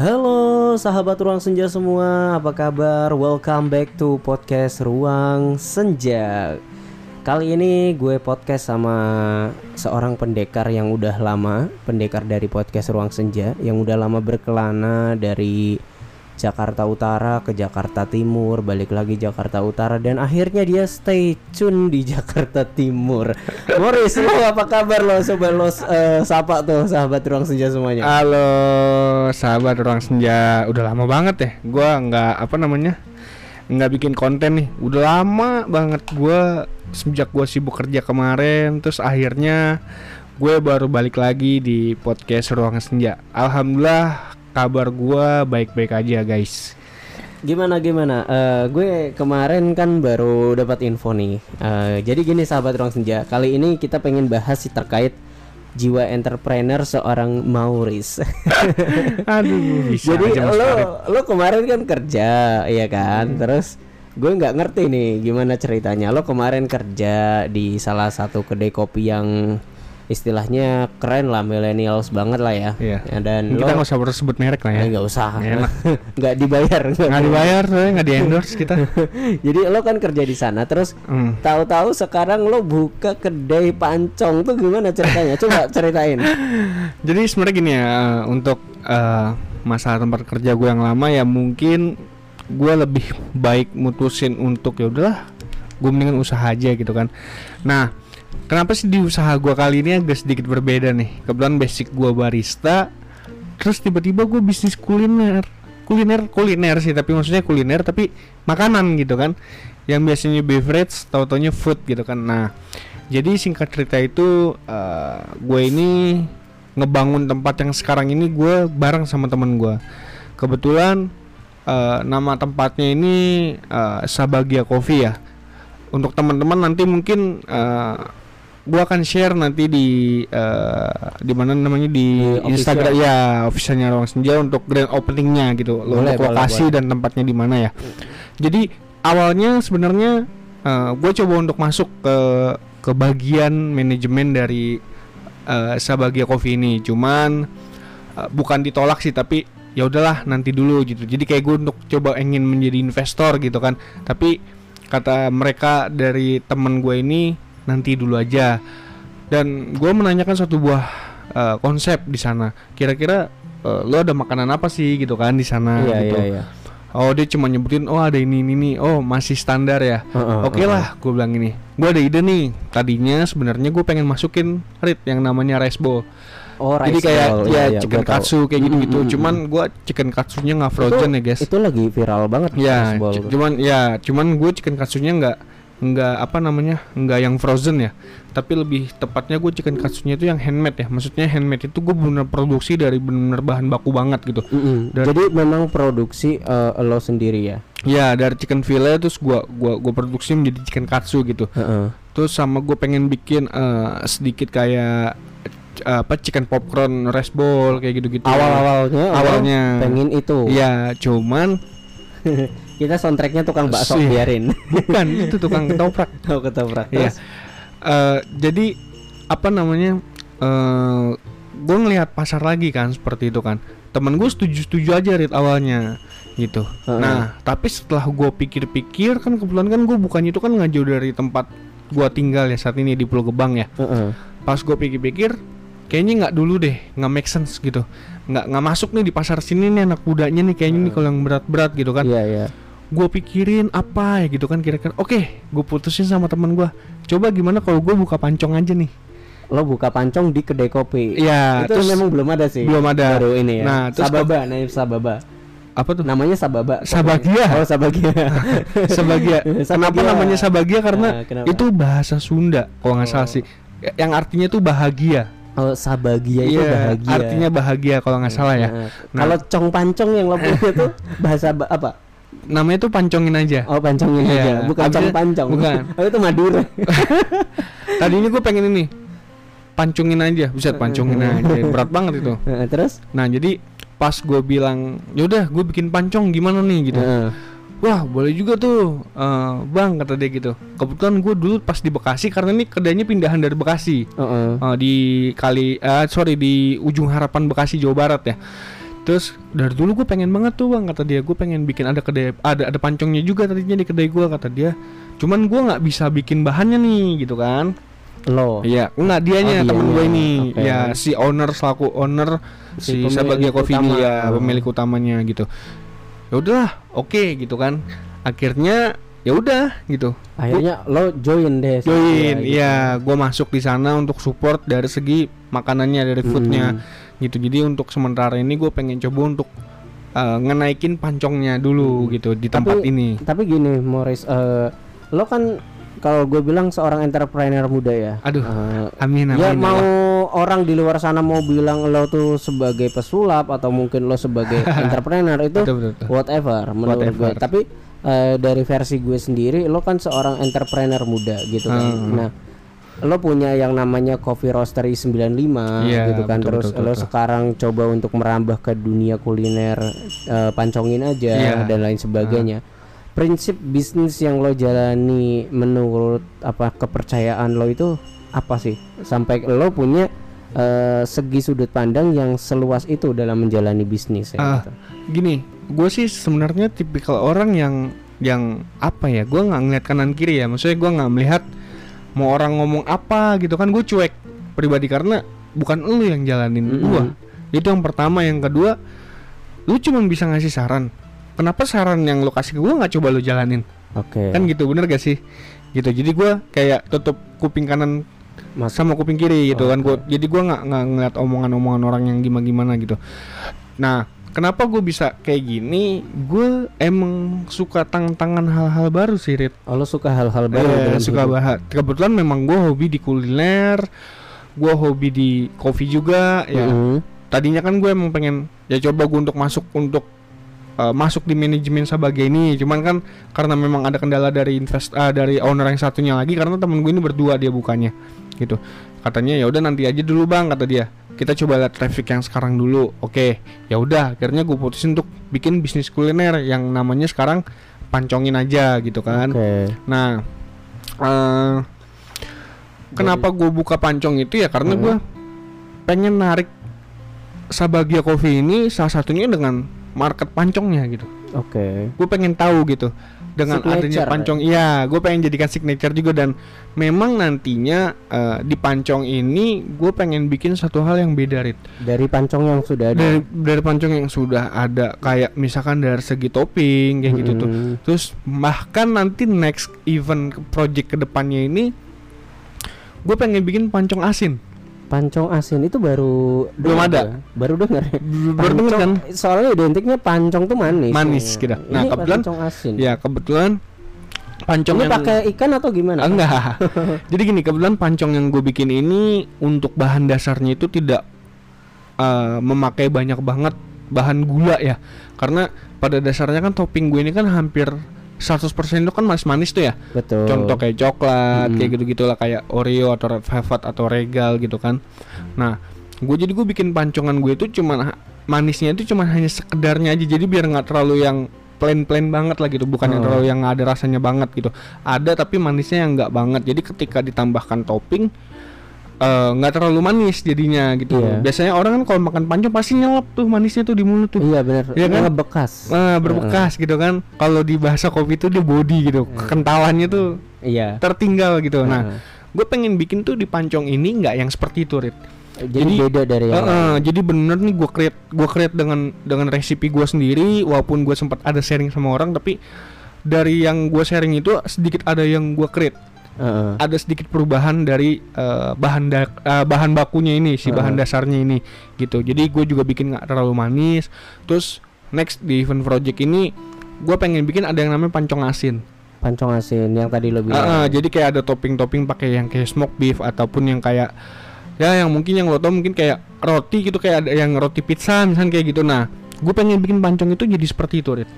Halo sahabat Ruang Senja semua, apa kabar? Welcome back to podcast Ruang Senja. Kali ini gue podcast sama seorang pendekar yang udah lama, pendekar dari podcast Ruang Senja yang udah lama berkelana dari Jakarta Utara ke Jakarta Timur, balik lagi Jakarta Utara dan akhirnya dia stay tune di Jakarta Timur. Morris, lo apa kabar lo? Coba lo eh, sapa tuh sahabat Ruang Senja semuanya. Halo sahabat ruang senja Udah lama banget ya Gua nggak apa namanya nggak bikin konten nih Udah lama banget gua Sejak gua sibuk kerja kemarin Terus akhirnya Gue baru balik lagi di podcast ruang senja Alhamdulillah kabar gua baik-baik aja guys Gimana gimana? Eh, gue kemarin kan baru dapat info nih. Eh, jadi gini sahabat ruang senja, kali ini kita pengen bahas sih terkait jiwa entrepreneur seorang Mauris. Aduh bisa jadi aja lo lo kemarin kan kerja, iya kan? Terus gue nggak ngerti nih gimana ceritanya. Lo kemarin kerja di salah satu kedai kopi yang istilahnya keren lah, millennials banget lah ya. Iya. Ya, dan Kita nggak usah harus sebut merek lah ya nggak usah, Enak. nggak dibayar, Nggak dibayar soalnya nggak di endorse kita Jadi lo kan kerja di sana, terus Hmm. tahu-tahu sekarang lo buka kedai pancong tuh gimana ceritanya? Coba ceritain. Jadi sebenarnya gini ya eh, untuk eh, masalah tempat kerja gue yang lama ya mungkin gue lebih baik mutusin untuk ya udahlah gue mendingan usaha aja gitu kan. Nah kenapa sih di usaha gue kali ini agak sedikit berbeda nih? Kebetulan basic gue barista, terus tiba-tiba gue bisnis kuliner. Kuliner kuliner sih tapi maksudnya kuliner tapi makanan gitu kan. Yang biasanya beverage, tau-taunya food gitu kan. Nah jadi singkat cerita itu eh, gue ini ngebangun tempat yang sekarang ini gue bareng sama temen gue. Kebetulan eh, nama tempatnya ini eh, Sabagia Coffee ya. Untuk teman-teman nanti mungkin gue akan share nanti di eh, di mana namanya di, Di Instagram ya officialnya Ruang Senja untuk grand openingnya gitu loh Boleh, untuk boleh, lokasi boleh. dan tempatnya di mana ya. Jadi awalnya sebenarnya gue coba untuk masuk ke ke bagian manajemen dari eh, Sabagia Coffee ini. Cuman eh, bukan ditolak sih tapi ya udahlah nanti dulu gitu. Jadi kayak gue untuk coba ingin menjadi investor gitu kan. Tapi kata mereka dari temen gue ini nanti dulu aja. Dan gue menanyakan satu buah eh, konsep di sana. Kira-kira eh, lo ada makanan apa sih gitu kan di sana Iya gitu. iya iya. Oh dia cuma nyebutin oh ada ini ini nih oh masih standar ya Heeh, Oke heeh. lah gue bilang ini Gue ada ide nih Tadinya sebenarnya gue pengen masukin Rit yang namanya rice bowl Oh, Jadi rice kayak bowl, ya iya, chicken katsu kayak gitu gitu Mm, mm, Cuman gue chicken katsunya nggak frozen ya guys Itu lagi viral banget Ya rice bowl. cu- cuman ya cuman gue chicken katsunya nggak nggak apa namanya nggak yang frozen ya tapi lebih tepatnya gue chicken katsunya itu yang handmade ya maksudnya handmade itu gue bener produksi dari bener bahan baku banget gitu Mm-mm. Dan- Jadi memang produksi eh, lo sendiri ya. ya dari chicken fillet terus gua gua gua produksi menjadi chicken katsu gitu Heeh. Terus sama gue pengen bikin eh, sedikit kayak eh, apa chicken popcorn rice bowl kayak gitu-gitu. Awal-awalnya lo Awalnya. pengen itu. Iya, cuman Kita soundtracknya tukang bakso Sih. biarin. bukan itu tukang ketoprak. Oh ketoprak. Iya. Eh, jadi apa namanya? eh gue ngelihat pasar lagi kan seperti itu kan. Temen gue setuju-setuju aja rit awalnya gitu. Heeh. Nah, tapi setelah gue pikir-pikir kan kebetulan kan gue bukannya itu kan nggak jauh dari tempat gua tinggal ya saat ini di Pulau Gebang ya. Heeh. pas gue pikir-pikir kayaknya nggak dulu deh nggak make sense gitu nggak nggak masuk nih di pasar sini nih anak mudanya nih kayaknya nih kalau yang berat-berat gitu kan Iya iya. Gue pikirin apa ya gitu kan kira-kira oke gue putusin sama teman gue coba gimana kalau gue buka pancong aja nih Lo buka pancong di kedai kopi. Iya, Itu terus memang belum ada sih. belum ada. Baru ini ya. Nah, terus Sababa, namanya Sababa. apa tuh Namanya Sababa. Sabagia. Oh, Sabagia. Sabagia kenapa Sabagia. namanya Sabagia karena Ah, kenapa? itu bahasa Sunda kalau nggak salah Oh. sih Ya- yang artinya tuh bahagia Oh, Sabagia itu Iya, bahagia. artinya bahagia kalau nggak salah ya Nah, Nah. Kalau cong pancong yang lo punya tuh bahasa ba- apa? Namanya tuh pancongin aja Oh, pancongin Iya, aja, bukan abisnya- cong pancong. bukan. Oh, itu Madura. Tadinya gue pengen ini pancungin aja, buset pancungin aja, berat banget itu. Nah, terus? Nah jadi pas gue bilang, yaudah gue bikin pancong gimana nih gitu. Wah boleh juga tuh, eh, bang kata dia gitu. Kebetulan gue dulu pas di Bekasi karena ini kedainya pindahan dari Bekasi Heeh. Eh, di kali, eh, sorry di ujung harapan Bekasi Jawa Barat ya. Terus dari dulu gue pengen banget tuh bang kata dia gue pengen bikin ada kedai ada ada pancongnya juga tadinya di kedai gue kata dia cuman gue nggak bisa bikin bahannya nih gitu kan Lo. Iya, enggak dianya Oh, temen dianya. gue ini. Oke. Ya si owner selaku owner Si si, pemilik Coffee utama. ya, Oh. pemilik utamanya gitu. Ya udahlah, oke gitu kan. Akhirnya ya udah gitu. Akhirnya lo join deh. Join, gitu. iya, gue masuk di sana untuk support dari segi makanannya dari foodnya Hmm. Gitu. Jadi untuk sementara ini gue pengen coba untuk uh, ngenaikin pancongnya dulu gitu di tempat Hmm. Tapi- ini. Tapi gini, Morris, eh, lo kan kalau gue bilang seorang entrepreneur muda ya. Aduh, Eh, Amin amin. ya ya mau Allah. orang di luar sana mau bilang lo tuh sebagai pesulap atau mungkin lo sebagai entrepreneur itu Betul, betul, betul. whatever menurut Whatever. gue. Tapi eh, dari versi gue sendiri, lo kan seorang entrepreneur muda gitu kan. Hmm. Nah, lo punya yang namanya Coffee Roastery 95 Iya, gitu kan. betul, Terus betul, lo betul. sekarang coba untuk merambah ke dunia kuliner eh, pancongin aja Iya. dan lain sebagainya. Prinsip bisnis yang lo jalani menurut apa kepercayaan lo itu apa sih? Sampai lo punya eh, segi sudut pandang yang seluas itu dalam menjalani bisnis ya. Ah, gitu. gini gue sih sebenarnya tipikal orang yang yang apa ya gue nggak ngeliat kanan kiri ya maksudnya gue nggak melihat mau orang ngomong apa gitu kan gue cuek pribadi karena bukan lu yang jalanin Mm-mm. gue itu yang pertama. Yang kedua lu cuma bisa ngasih saran. Kenapa saran yang lu kasih ke gue nggak coba lu jalanin? Oke. kan gitu bener gak sih? Gitu. Jadi gue kayak tutup kuping kanan Mas- sama kuping kiri gitu kan Oke. gua. Jadi gua nggak nggak ngeliat omongan-omongan orang yang gimana gimana gitu. Nah kenapa gue bisa kayak gini? Gue emang suka tantangan hal-hal baru sih Rit. Oh, lo suka hal-hal baru Eh, suka bahas kebetulan memang gue hobi di kuliner gue hobi di kopi juga ya. Mm-mm. tadinya kan gue emang pengen ya coba gue untuk masuk untuk uh, masuk di manajemen sebagai ini. Cuman kan karena memang ada kendala dari invest ah, dari owner yang satunya lagi karena temen gue ini berdua dia bukannya gitu. Katanya ya udah nanti aja dulu bang kata dia kita coba lihat traffic yang sekarang dulu oke ya udah akhirnya gue putusin untuk bikin bisnis kuliner yang namanya sekarang pancongin aja gitu kan Oke. Nah, eh, kenapa gue buka pancong itu ya karena Hmm. gue pengen narik Sabagia Coffee ini salah satunya dengan market pancongnya gitu. Oke. Gue pengen tahu gitu dengan adanya Signature, pancong. Iya, gue pengen jadikan signature juga dan memang nantinya eh, di pancong ini gue pengen bikin satu hal yang beda Rit. Dari pancong yang sudah ada. Dari dari pancong yang sudah ada kayak misalkan dari segi topping kayak gitu tuh. Mm-mm. Terus bahkan nanti next event ke- project ke depannya ini gue pengen bikin pancong asin. Pancong asin itu baru Belum dengar ada. ya? Baru dengar. Baru denger kan? Soalnya identiknya pancong tuh manis. Manis, Ya. gitu. Ini Nah, kebetulan- pancong asin. Ya kebetulan pancong Ini yang pakai ikan atau gimana? enggak. Jadi gini kebetulan pancong yang gue bikin ini untuk bahan dasarnya itu tidak eh, memakai banyak banget bahan gula ya. Karena pada dasarnya kan topping gue ini kan hampir 100% itu kan manis-manis tuh ya. Betul. contoh kayak coklat Mm. kayak gitu gitulah kayak Oreo atau Red Velvet atau Regal gitu kan nah gue jadi gue bikin pancongan gue itu cuman manisnya itu cuman hanya sekedarnya aja jadi biar nggak terlalu yang plain-plain banget lah gitu bukan yang Oh. terlalu yang ada rasanya banget gitu ada tapi manisnya yang nggak banget jadi ketika ditambahkan topping eh, nggak terlalu manis jadinya gitu Iya. biasanya orang kan kalau makan pancong pasti nyelap tuh manisnya tuh di mulut tuh Iya benar. Iya kan? Ngebekas. Nah, berbekas gitu kan kalau di bahasa kopi itu dia body gitu kekentalannya tuh Iya. tertinggal gitu. Nah, Heeh. gue pengen bikin tuh di pancong ini nggak yang seperti itu, Rit. jadi, jadi- beda dari yang Heeh, lain. jadi bener nih gue create, gue create dengan dengan resipi gue sendiri, walaupun gue sempat ada sharing sama orang, tapi dari yang gue sharing itu sedikit ada yang gue create, Heeh. ada sedikit perubahan dari eh, bahan da- eh, bahan bakunya ini, si bahan Heeh. dasarnya ini, gitu. Jadi gue juga bikin nggak terlalu manis. Terus next di event project ini, gue pengen bikin ada yang namanya pancong asin. Pancong asin yang tadi lo bilang. Ah, ah, jadi kayak ada topping-topping pakai yang kayak smoke beef ataupun yang kayak ya yang mungkin yang lo tau mungkin kayak roti gitu kayak ada yang roti pizza misalnya kayak gitu. Nah, gue pengen bikin pancong itu jadi seperti itu, Rit.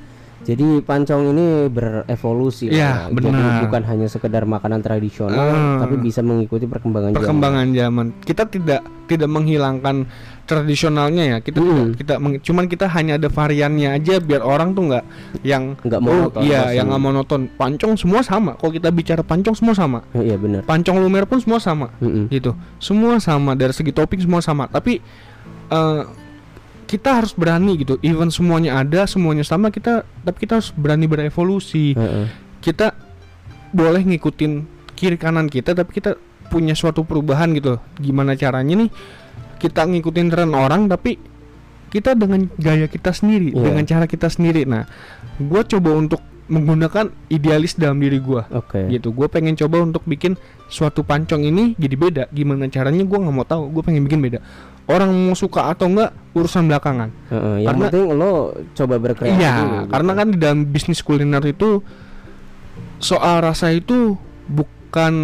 Jadi pancong ini berevolusi Iya, lah. Jadi benar. bukan hanya sekedar makanan tradisional Ah. tapi bisa mengikuti perkembangan, Perkembangan zaman. Kita tidak tidak menghilangkan tradisionalnya ya. Kita tidak Mm. kita meng- cuman kita hanya ada variannya aja biar orang tuh nggak yang Nggak oh, monoton iya, pasti. yang nggak monoton. Pancong semua sama. Kalau kita bicara pancong semua sama. zaman. Iya benar. Pancong lumer pun semua sama. Mm-mm. gitu semua sama dari segi topping semua sama tapi eh, kita harus berani gitu. Even semuanya ada semuanya sama kita tapi kita harus berani berevolusi. Heeh. kita boleh ngikutin kiri kanan kita tapi kita punya suatu perubahan gitu gimana caranya nih? Kita ngikutin tren orang tapi kita dengan gaya kita sendiri Iya. dengan cara kita sendiri. Nah gue coba untuk menggunakan idealis dalam diri gue Oke. gitu. Gue pengen coba untuk bikin suatu pancong ini jadi beda. Gimana caranya? Gue nggak mau tahu. Gue pengen bikin beda orang mau suka atau enggak urusan belakangan Heeh, yang Karena- penting lo coba berkreasi Iya, dulu, gitu. karena kan di dalam bisnis kuliner itu soal rasa itu bukan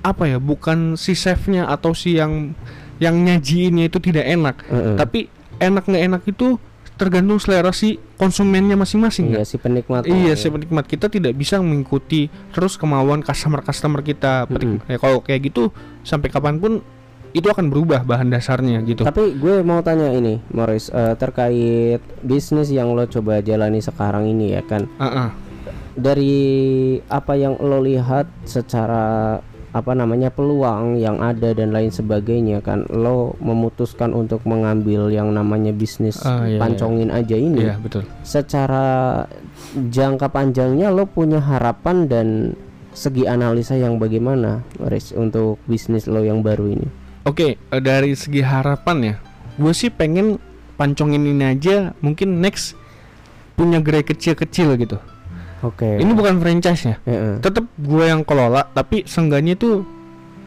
apa ya, bukan si chefnya atau si yang yang nyajiinnya itu tidak enak, Heeh. tapi enak nggak enak itu tergantung selera si konsumennya masing-masing. iya si penikmat Iya, si penikmat kita tidak bisa mengikuti terus kemauan customer-customer kita. Penik- ya, kalau kayak gitu sampai kapan pun itu akan berubah bahan dasarnya gitu. Tapi gue mau tanya ini, Morris, eh, terkait bisnis yang lo coba jalani sekarang ini ya kan. Ah, ah. Dari apa yang lo lihat secara apa namanya peluang yang ada dan lain sebagainya kan, lo memutuskan untuk mengambil yang namanya bisnis Ah, iya, pancongin aja ini. Iya, betul. Secara jangka panjangnya lo punya harapan dan segi analisa yang bagaimana, Morris, untuk bisnis lo yang baru ini? Oke, eh, dari segi harapan ya, gue sih pengen pancongin ini aja mungkin next punya gerai kecil-kecil gitu. Oke. Ini bukan franchise ya, Heeh. tetap gue yang kelola, tapi seenggaknya tuh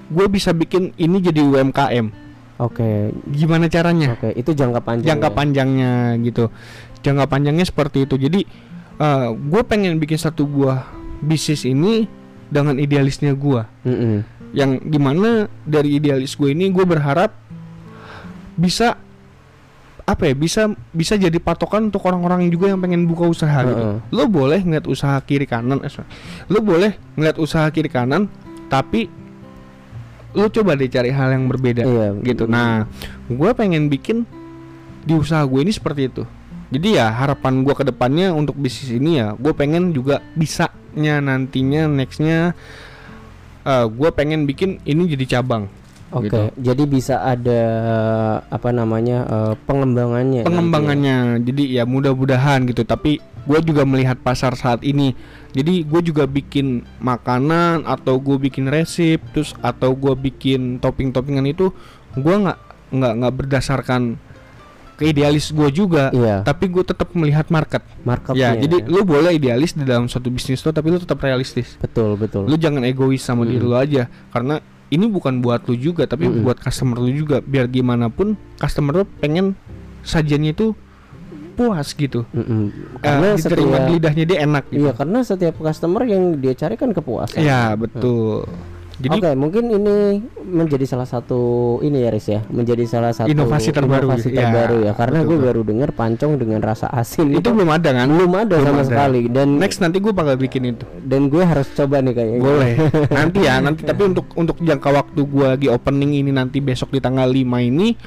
gue bisa bikin ini jadi UMKM. Oke, Gimana caranya? Oke, itu jangka panjang. Jangka ya? panjangnya gitu. Jangka panjangnya seperti itu. Jadi gue pengen bikin satu buah bisnis ini dengan idealisnya gue. Mm-mm. Yang di mana dari idealis gue ini gue berharap bisa apa ya bisa bisa jadi patokan untuk orang-orang juga yang pengen buka usaha gitu. Heeh. Lo boleh ngeliat usaha kiri kanan, eh, lo boleh ngeliat usaha kiri kanan, tapi lo coba deh cari hal yang berbeda Iya. gitu. Nah, gue pengen bikin di usaha gue ini seperti itu. Jadi ya harapan gue ke depannya untuk bisnis ini ya, gue pengen juga bisanya nantinya nextnya gue pengen bikin ini jadi cabang. Oke, gitu. jadi bisa ada apa namanya eh, pengembangannya. Pengembangannya, jadi ya mudah-mudahan gitu. Tapi gue juga melihat pasar saat ini. Jadi gue juga bikin makanan atau gue bikin resep, terus atau gue bikin topping-toppingan itu gue nggak nggak nggak berdasarkan ke idealis gue juga. Iya, Tapi gue tetap melihat market. marketnya. Ya, jadi lu boleh idealis di dalam suatu bisnis lo, tapi lu tetap realistis. betul betul. Lu jangan egois sama diri lu aja, karena ini bukan buat lu juga, tapi Mm-mm. buat customer lu juga. Biar gimana pun customer lu pengen sajiannya itu puas gitu. Mm-mm. Eh, Karena diterima setiap di lidahnya dia enak gitu. iya karena setiap customer yang dia cari kan kepuasan. Iya, betul. Jadi Oke, mungkin ini menjadi salah satu ini ya Riz ya, menjadi salah satu Inovasi terbaru inovasi gitu. Ya, terbaru ya, karena gue baru dengar pancong dengan rasa asin itu belum ada kan? belum ada Belum sama ada. sekali dan Next nanti gue bakal bikin itu. dan gue harus coba nih kayaknya. Boleh. nanti ya, nanti tapi untuk untuk jangka waktu gua lagi opening ini nanti besok di tanggal 5 ini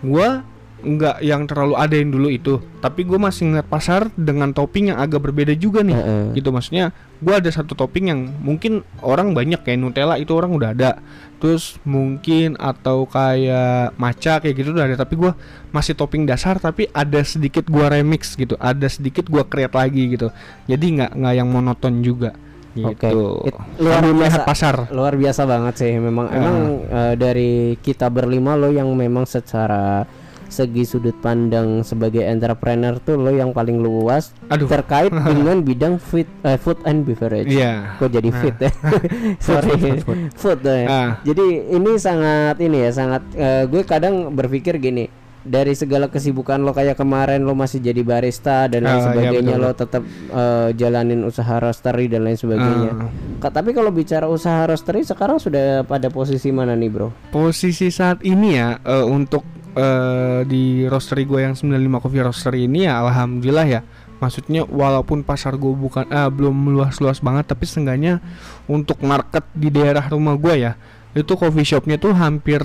gua nggak yang terlalu ada yang dulu itu, tapi gua masih ngeliat pasar dengan topping yang agak berbeda juga nih. Heeh. Gitu maksudnya gua ada satu topping yang mungkin orang banyak kayak Nutella itu orang udah ada. Terus mungkin atau kayak maca kayak gitu udah ada, tapi gua masih topping dasar tapi ada sedikit gua remix gitu, ada sedikit gua create lagi gitu. Jadi nggak nggak yang monoton juga. Oke. Gitu. It- luar biasa. pasar. luar biasa banget sih memang Ah. emang eh, dari kita berlima lo yang memang secara segi sudut pandang sebagai entrepreneur tuh lo yang paling luas Aduh. terkait dengan bidang food eh, food and beverage. Iya. Kok jadi Nah. fit ya? Sorry, food, food, food ya. Ah. Jadi ini sangat ini ya sangat eh, gue kadang berpikir gini dari segala kesibukan lo kayak kemarin lo masih jadi barista dan lain iya, sebagainya betul. lo tetap eh, jalanin usaha roastery dan lain sebagainya. Ka- tapi kalau bicara usaha roastery sekarang sudah pada posisi mana nih bro? Posisi saat ini ya eh, untuk eh, di roastery gue yang 95 Coffee Roastery ini ya alhamdulillah ya. Maksudnya walaupun pasar gue bukan ah, belum luas-luas banget tapi seenggaknya untuk market di daerah rumah gue ya itu coffee shopnya tuh hampir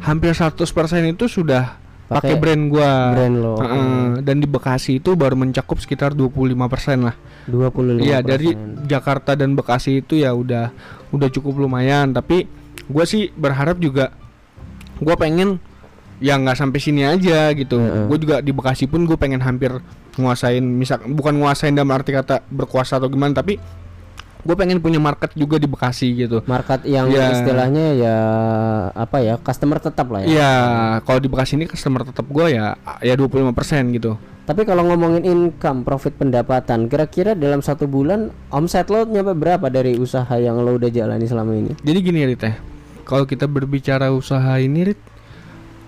hampir 100% itu sudah pakai brand gue. Brand lo. dan di Bekasi itu baru mencakup sekitar 25% lah. 25 Iya dari Jakarta dan Bekasi itu ya udah udah cukup lumayan tapi gue sih berharap juga gue pengen ya nggak sampai sini aja gitu. Gue juga di Bekasi pun gue pengen hampir nguasain misal bukan nguasain dalam arti kata berkuasa atau gimana tapi gue pengen punya market juga di Bekasi gitu. market yang Ya. istilahnya ya apa ya customer tetap lah ya. Iya, kalau di Bekasi ini customer tetap gue ya ya 25% gitu. Tapi kalau ngomongin income, profit pendapatan, kira-kira dalam satu bulan omset lo nyampe berapa dari usaha yang lo udah jalani selama ini? Jadi gini Rit ya, kalau kita berbicara usaha ini Rit,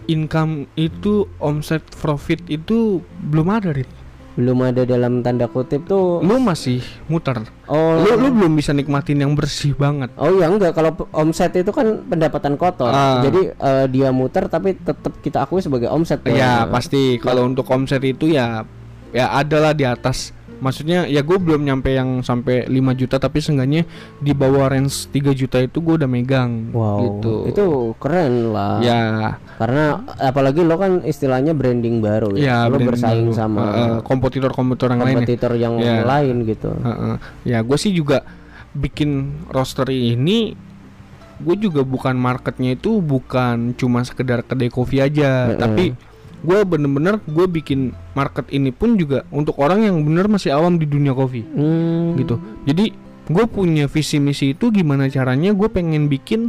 income itu omset profit itu belum ada Rit. Belum ada dalam tanda kutip tuh. Lu masih muter. Oh, Lu lu belum bisa nikmatin yang bersih banget. Oh ya enggak kalau omset itu kan pendapatan kotor. Ah. Jadi eh, dia muter tapi tetap kita akui sebagai omset. dong. Ya pasti kalau untuk omset itu ya ya adalah di atas. Maksudnya ya gue belum nyampe yang sampai 5 juta tapi seenggaknya di bawah range 3 juta itu gue udah megang Wow. gitu. Itu keren lah. ya Karena apalagi lo kan istilahnya branding baru ya. ya lo bersaing baru. sama Eh, eh, kompetitor-kompetitor yang lain. ya. kompetitor yang Ya. lain gitu. Heeh. Ya gue sih juga bikin roster ini gue juga bukan marketnya itu bukan cuma sekedar kedai kopi aja Heeh. tapi gue bener-bener gue bikin market ini pun juga untuk orang yang bener masih awam di dunia kopi. Hmm. gitu. Jadi gue punya visi misi itu gimana caranya gue pengen bikin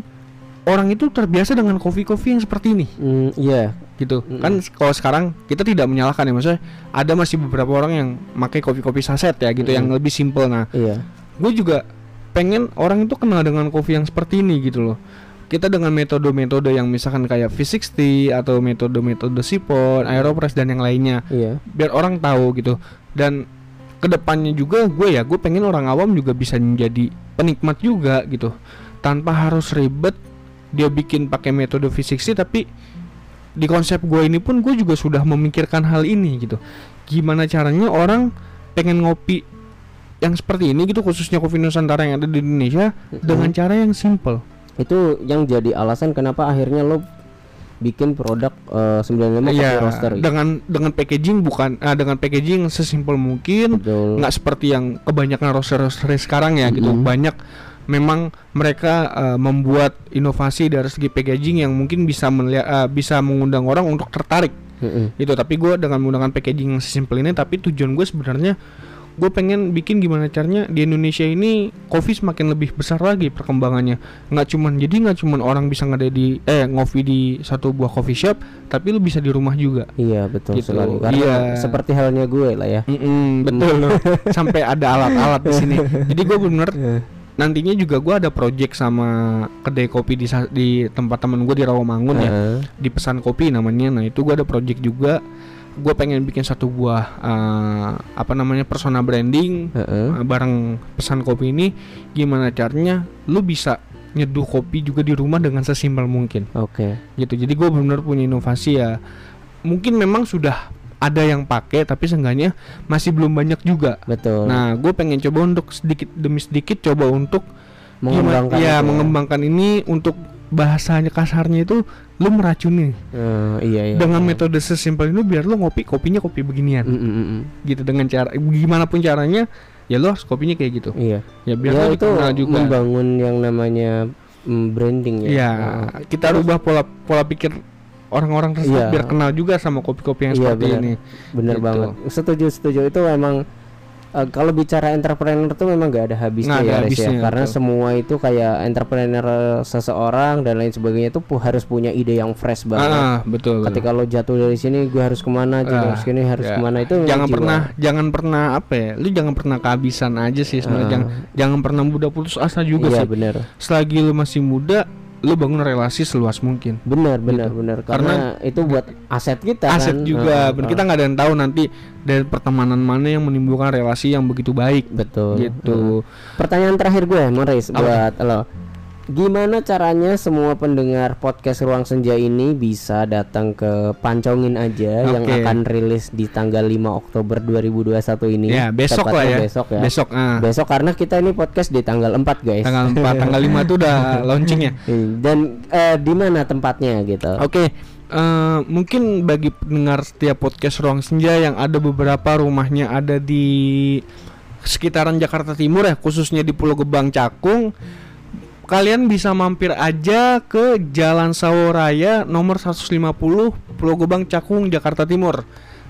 orang itu terbiasa dengan kopi-kopi yang seperti ini. Hmm, iya. gitu. Kan kalau sekarang kita tidak menyalahkan ya maksudnya ada masih beberapa orang yang pakai kopi-kopi saset ya gitu yang lebih simple. Nah Iya. gue juga pengen orang itu kenal dengan kopi yang seperti ini gitu loh kita dengan metode-metode yang misalkan kayak V60 atau metode-metode sipon, aeropress dan yang lainnya. Iya. biar orang tahu gitu. Dan ke depannya juga gue ya gue pengen orang awam juga bisa menjadi penikmat juga gitu. Tanpa harus ribet dia bikin pakai metode V60 tapi di konsep gue ini pun gue juga sudah memikirkan hal ini gitu. Gimana caranya orang pengen ngopi yang seperti ini gitu khususnya kopi Nusantara yang ada di Indonesia dengan cara yang simple Itu yang jadi alasan kenapa akhirnya lo bikin produk eh, 95 kopi Iya, roaster. gitu. dengan dengan packaging bukan ah, dengan packaging sesimpel mungkin nggak seperti yang kebanyakan roaster-roaster sekarang ya gitu Mhm. banyak memang mereka eh, membuat inovasi dari segi packaging yang mungkin bisa melihat eh, bisa mengundang orang untuk tertarik Mm-mm. gitu tapi gue dengan menggunakan packaging yang sesimpel ini tapi tujuan gue sebenarnya gue pengen bikin gimana caranya di Indonesia ini kopi semakin lebih besar lagi perkembangannya nggak cuman jadi nggak cuman orang bisa ngade di eh ngopi di satu buah coffee shop tapi lu bisa di rumah juga Iya betul Gitu. sekali. Karena Iya. seperti halnya gue lah ya. Mm-mm, betul sampai ada alat-alat di sini jadi gue bener nantinya juga gue ada project sama kedai kopi di di tempat temen gue di Rawamangun ya Heeh. di pesan kopi namanya nah itu gue ada project juga gue pengen bikin satu buah eh, apa namanya persona branding Heeh. eh, bareng pesan kopi ini gimana caranya lu bisa nyeduh kopi juga di rumah dengan sesimpel mungkin Oke. gitu jadi gue benar punya inovasi ya mungkin memang sudah ada yang pakai tapi seenggaknya masih belum banyak juga Betul. nah gue pengen coba untuk sedikit demi sedikit coba untuk mengembangkan gimana- ya itu mengembangkan ini untuk bahasanya kasarnya itu lu meracuni Eh, iya iya. dengan metode sesimpel itu biar lu ngopi kopinya kopi beginian Mm, mm, mm, gitu dengan cara gimana pun caranya ya lo harus kopinya kayak gitu Iya. ya biar ya itu juga membangun yang namanya mm, branding ya. ya Heeh. kita rubah pola pola pikir orang-orang tersebut Iya. biar kenal juga sama kopi-kopi yang Iya, seperti benar. ini Bener Gitu. banget. Setuju setuju itu emang eh, kalau bicara entrepreneur tuh memang gak ada habisnya Nggak ada ya, Riz, ya. habisnya, karena betul. semua itu kayak entrepreneur seseorang dan lain sebagainya itu pu- harus punya ide yang fresh banget. ah betul, betul. Ketika lo jatuh dari sini, gue harus ke mana, Ah, jatuh dari sini harus ya. ke mana itu jangan jiwa. pernah jangan pernah apa ya lu jangan pernah kehabisan aja sih sebenarnya Ah. jangan jangan pernah mudah putus asa juga Iya sih benar, selagi lu masih muda lu bangun relasi seluas mungkin benar, benar, benar. Karena, itu buat aset kita Gitu. aset kan. juga Ah, Ben, ah. kita nggak ada yang tahu nanti dari pertemanan mana yang menimbulkan relasi yang begitu baik Betul. gitu Pertanyaan terakhir gue, Moris, Apa? buat lo. Gimana caranya semua pendengar podcast Ruang Senja ini bisa datang ke Pancongin aja yang Oke. akan rilis di tanggal 5 Oktober 2021 ini. ya besok lah ya Besok ya. besok ah Besok karena kita ini podcast di tanggal 4, guys. tanggal 4 tanggal 5 tuh udah launching ya Dan eh, di mana tempatnya gitu? Oke, eh, mungkin bagi pendengar setiap podcast Ruang Senja yang ada beberapa rumahnya ada di sekitaran Jakarta Timur ya, khususnya di Pulau Gebang Cakung, kalian bisa mampir aja ke Jalan Saworaya nomor 150 Pulau Gebang Cakung Jakarta Timur.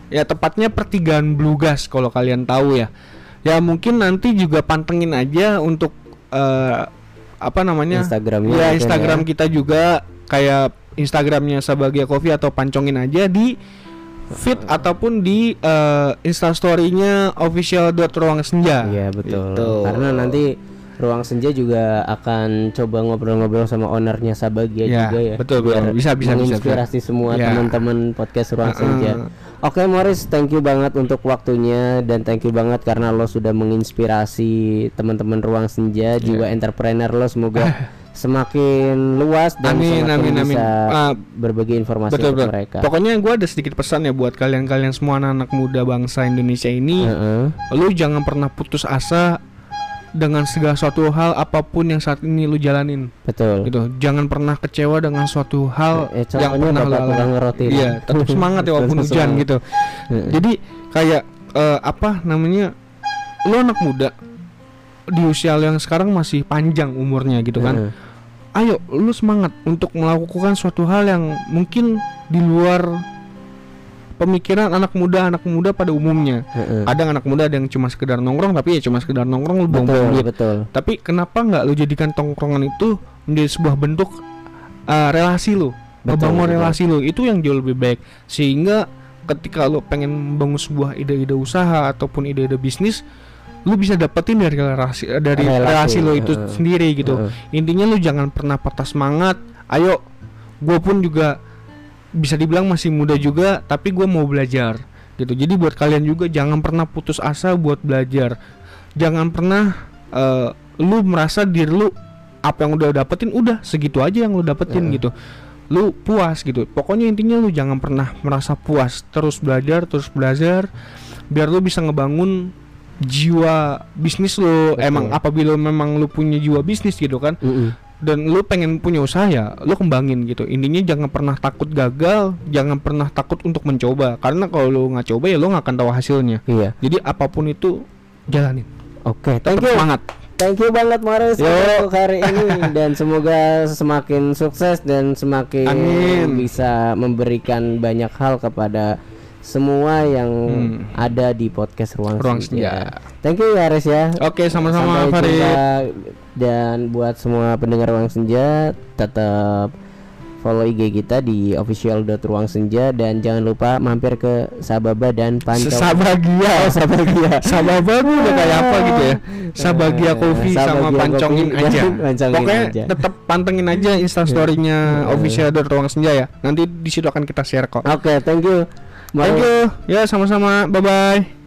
Ya tepatnya pertigaan Blugas kalau kalian tahu ya. Ya mungkin nanti juga pantengin aja untuk eh, apa namanya? Instagramnya Ya Instagram ya. kita juga kayak Instagramnya Sabagia Coffee atau pancongin aja di feed ataupun di eh, instastorynya official ruang senja. Iya betul. Gitu. Karena nanti Ruang Senja juga akan coba ngobrol-ngobrol sama ownernya Sabagia Ya, juga ya. betul, betul. biar Bisa, bisa, bisa, menginspirasi semua Ya. teman-teman podcast Ruang Uh-uh. Senja. Oke Morris, thank you banget untuk waktunya dan thank you banget karena lo sudah menginspirasi teman-teman Ruang Senja, Ya. jiwa entrepreneur lo semoga semakin luas dan Amin, semakin amin, amin. bisa Ah, berbagi informasi betul betul. mereka. Pokoknya gue ada sedikit pesan ya buat kalian-kalian semua anak-anak muda bangsa Indonesia ini. Heeh. Lu jangan pernah putus asa dengan segala suatu hal apa pun yang saat ini lu jalanin Betul. gitu. Jangan pernah kecewa dengan suatu hal Eh, yang contohnya pernah lu alami. Iya, tetap semangat ya walaupun hujan semangat. gitu. Heeh. Jadi kayak eh, apa namanya? Lu anak muda di usia yang sekarang masih panjang umurnya gitu kan. Heeh. Ayo lu semangat untuk melakukan suatu hal yang mungkin di luar pemikiran anak muda anak muda pada umumnya. Heeh. Kadang anak muda ada yang cuma sekedar nongkrong tapi ya cuma sekedar nongkrong lu duit. betul. Tapi kenapa nggak lu jadikan tongkrongan itu menjadi sebuah bentuk uh, relasi lu, betul. relasi lu itu yang jauh lebih baik. Sehingga ketika lu pengen membangun sebuah ide-ide usaha ataupun ide-ide bisnis, lu bisa dapetin dari relasi dari Relasi, relasi, lu itu heeh. sendiri gitu. Heeh. Intinya lu jangan pernah patah semangat. Ayo, gue pun juga bisa dibilang masih muda juga, tapi gue mau belajar gitu. Jadi buat kalian juga jangan pernah putus asa buat belajar. Jangan pernah eh, lu merasa diri lu apa yang udah dapetin udah segitu aja yang lu dapetin Heeh. gitu. Lu puas gitu. Pokoknya intinya lu jangan pernah merasa puas. Terus belajar, terus belajar biar lu bisa ngebangun jiwa bisnis lu. Betul. Emang apabila memang lu punya jiwa bisnis gitu kan dan lu pengen punya usaha ya lu kembangin gitu intinya jangan pernah takut gagal jangan pernah takut untuk mencoba karena kalau lu nggak coba ya lu nggak akan tahu hasilnya Iya. jadi apa pun itu jalanin Oke, thank tetap you. semangat Thank you banget Morris Yo. untuk hari ini dan semoga semakin sukses dan semakin Amin. bisa memberikan banyak hal kepada semua yang Hmm. ada di podcast Ruang, Ruang Senja. Senja. Thank you ya Aris ya. oke sama-sama Sampai Farid dan buat semua pendengar Ruang Senja tetap follow IG kita di official.ruangsenja dan jangan lupa mampir ke Sababa dan Pancong. Sabagia Oh, Sabagia. Sababa udah kayak apa gitu ya Sabagia Coffee sama Sabagia pancongin Coffee aja pancongin Pokoknya aja. tetap pantengin aja instastorynya official dari Ruang Senja ya Nanti di situ akan kita share kok Oke, thank you. Thank you. Ya sama-sama. Bye-bye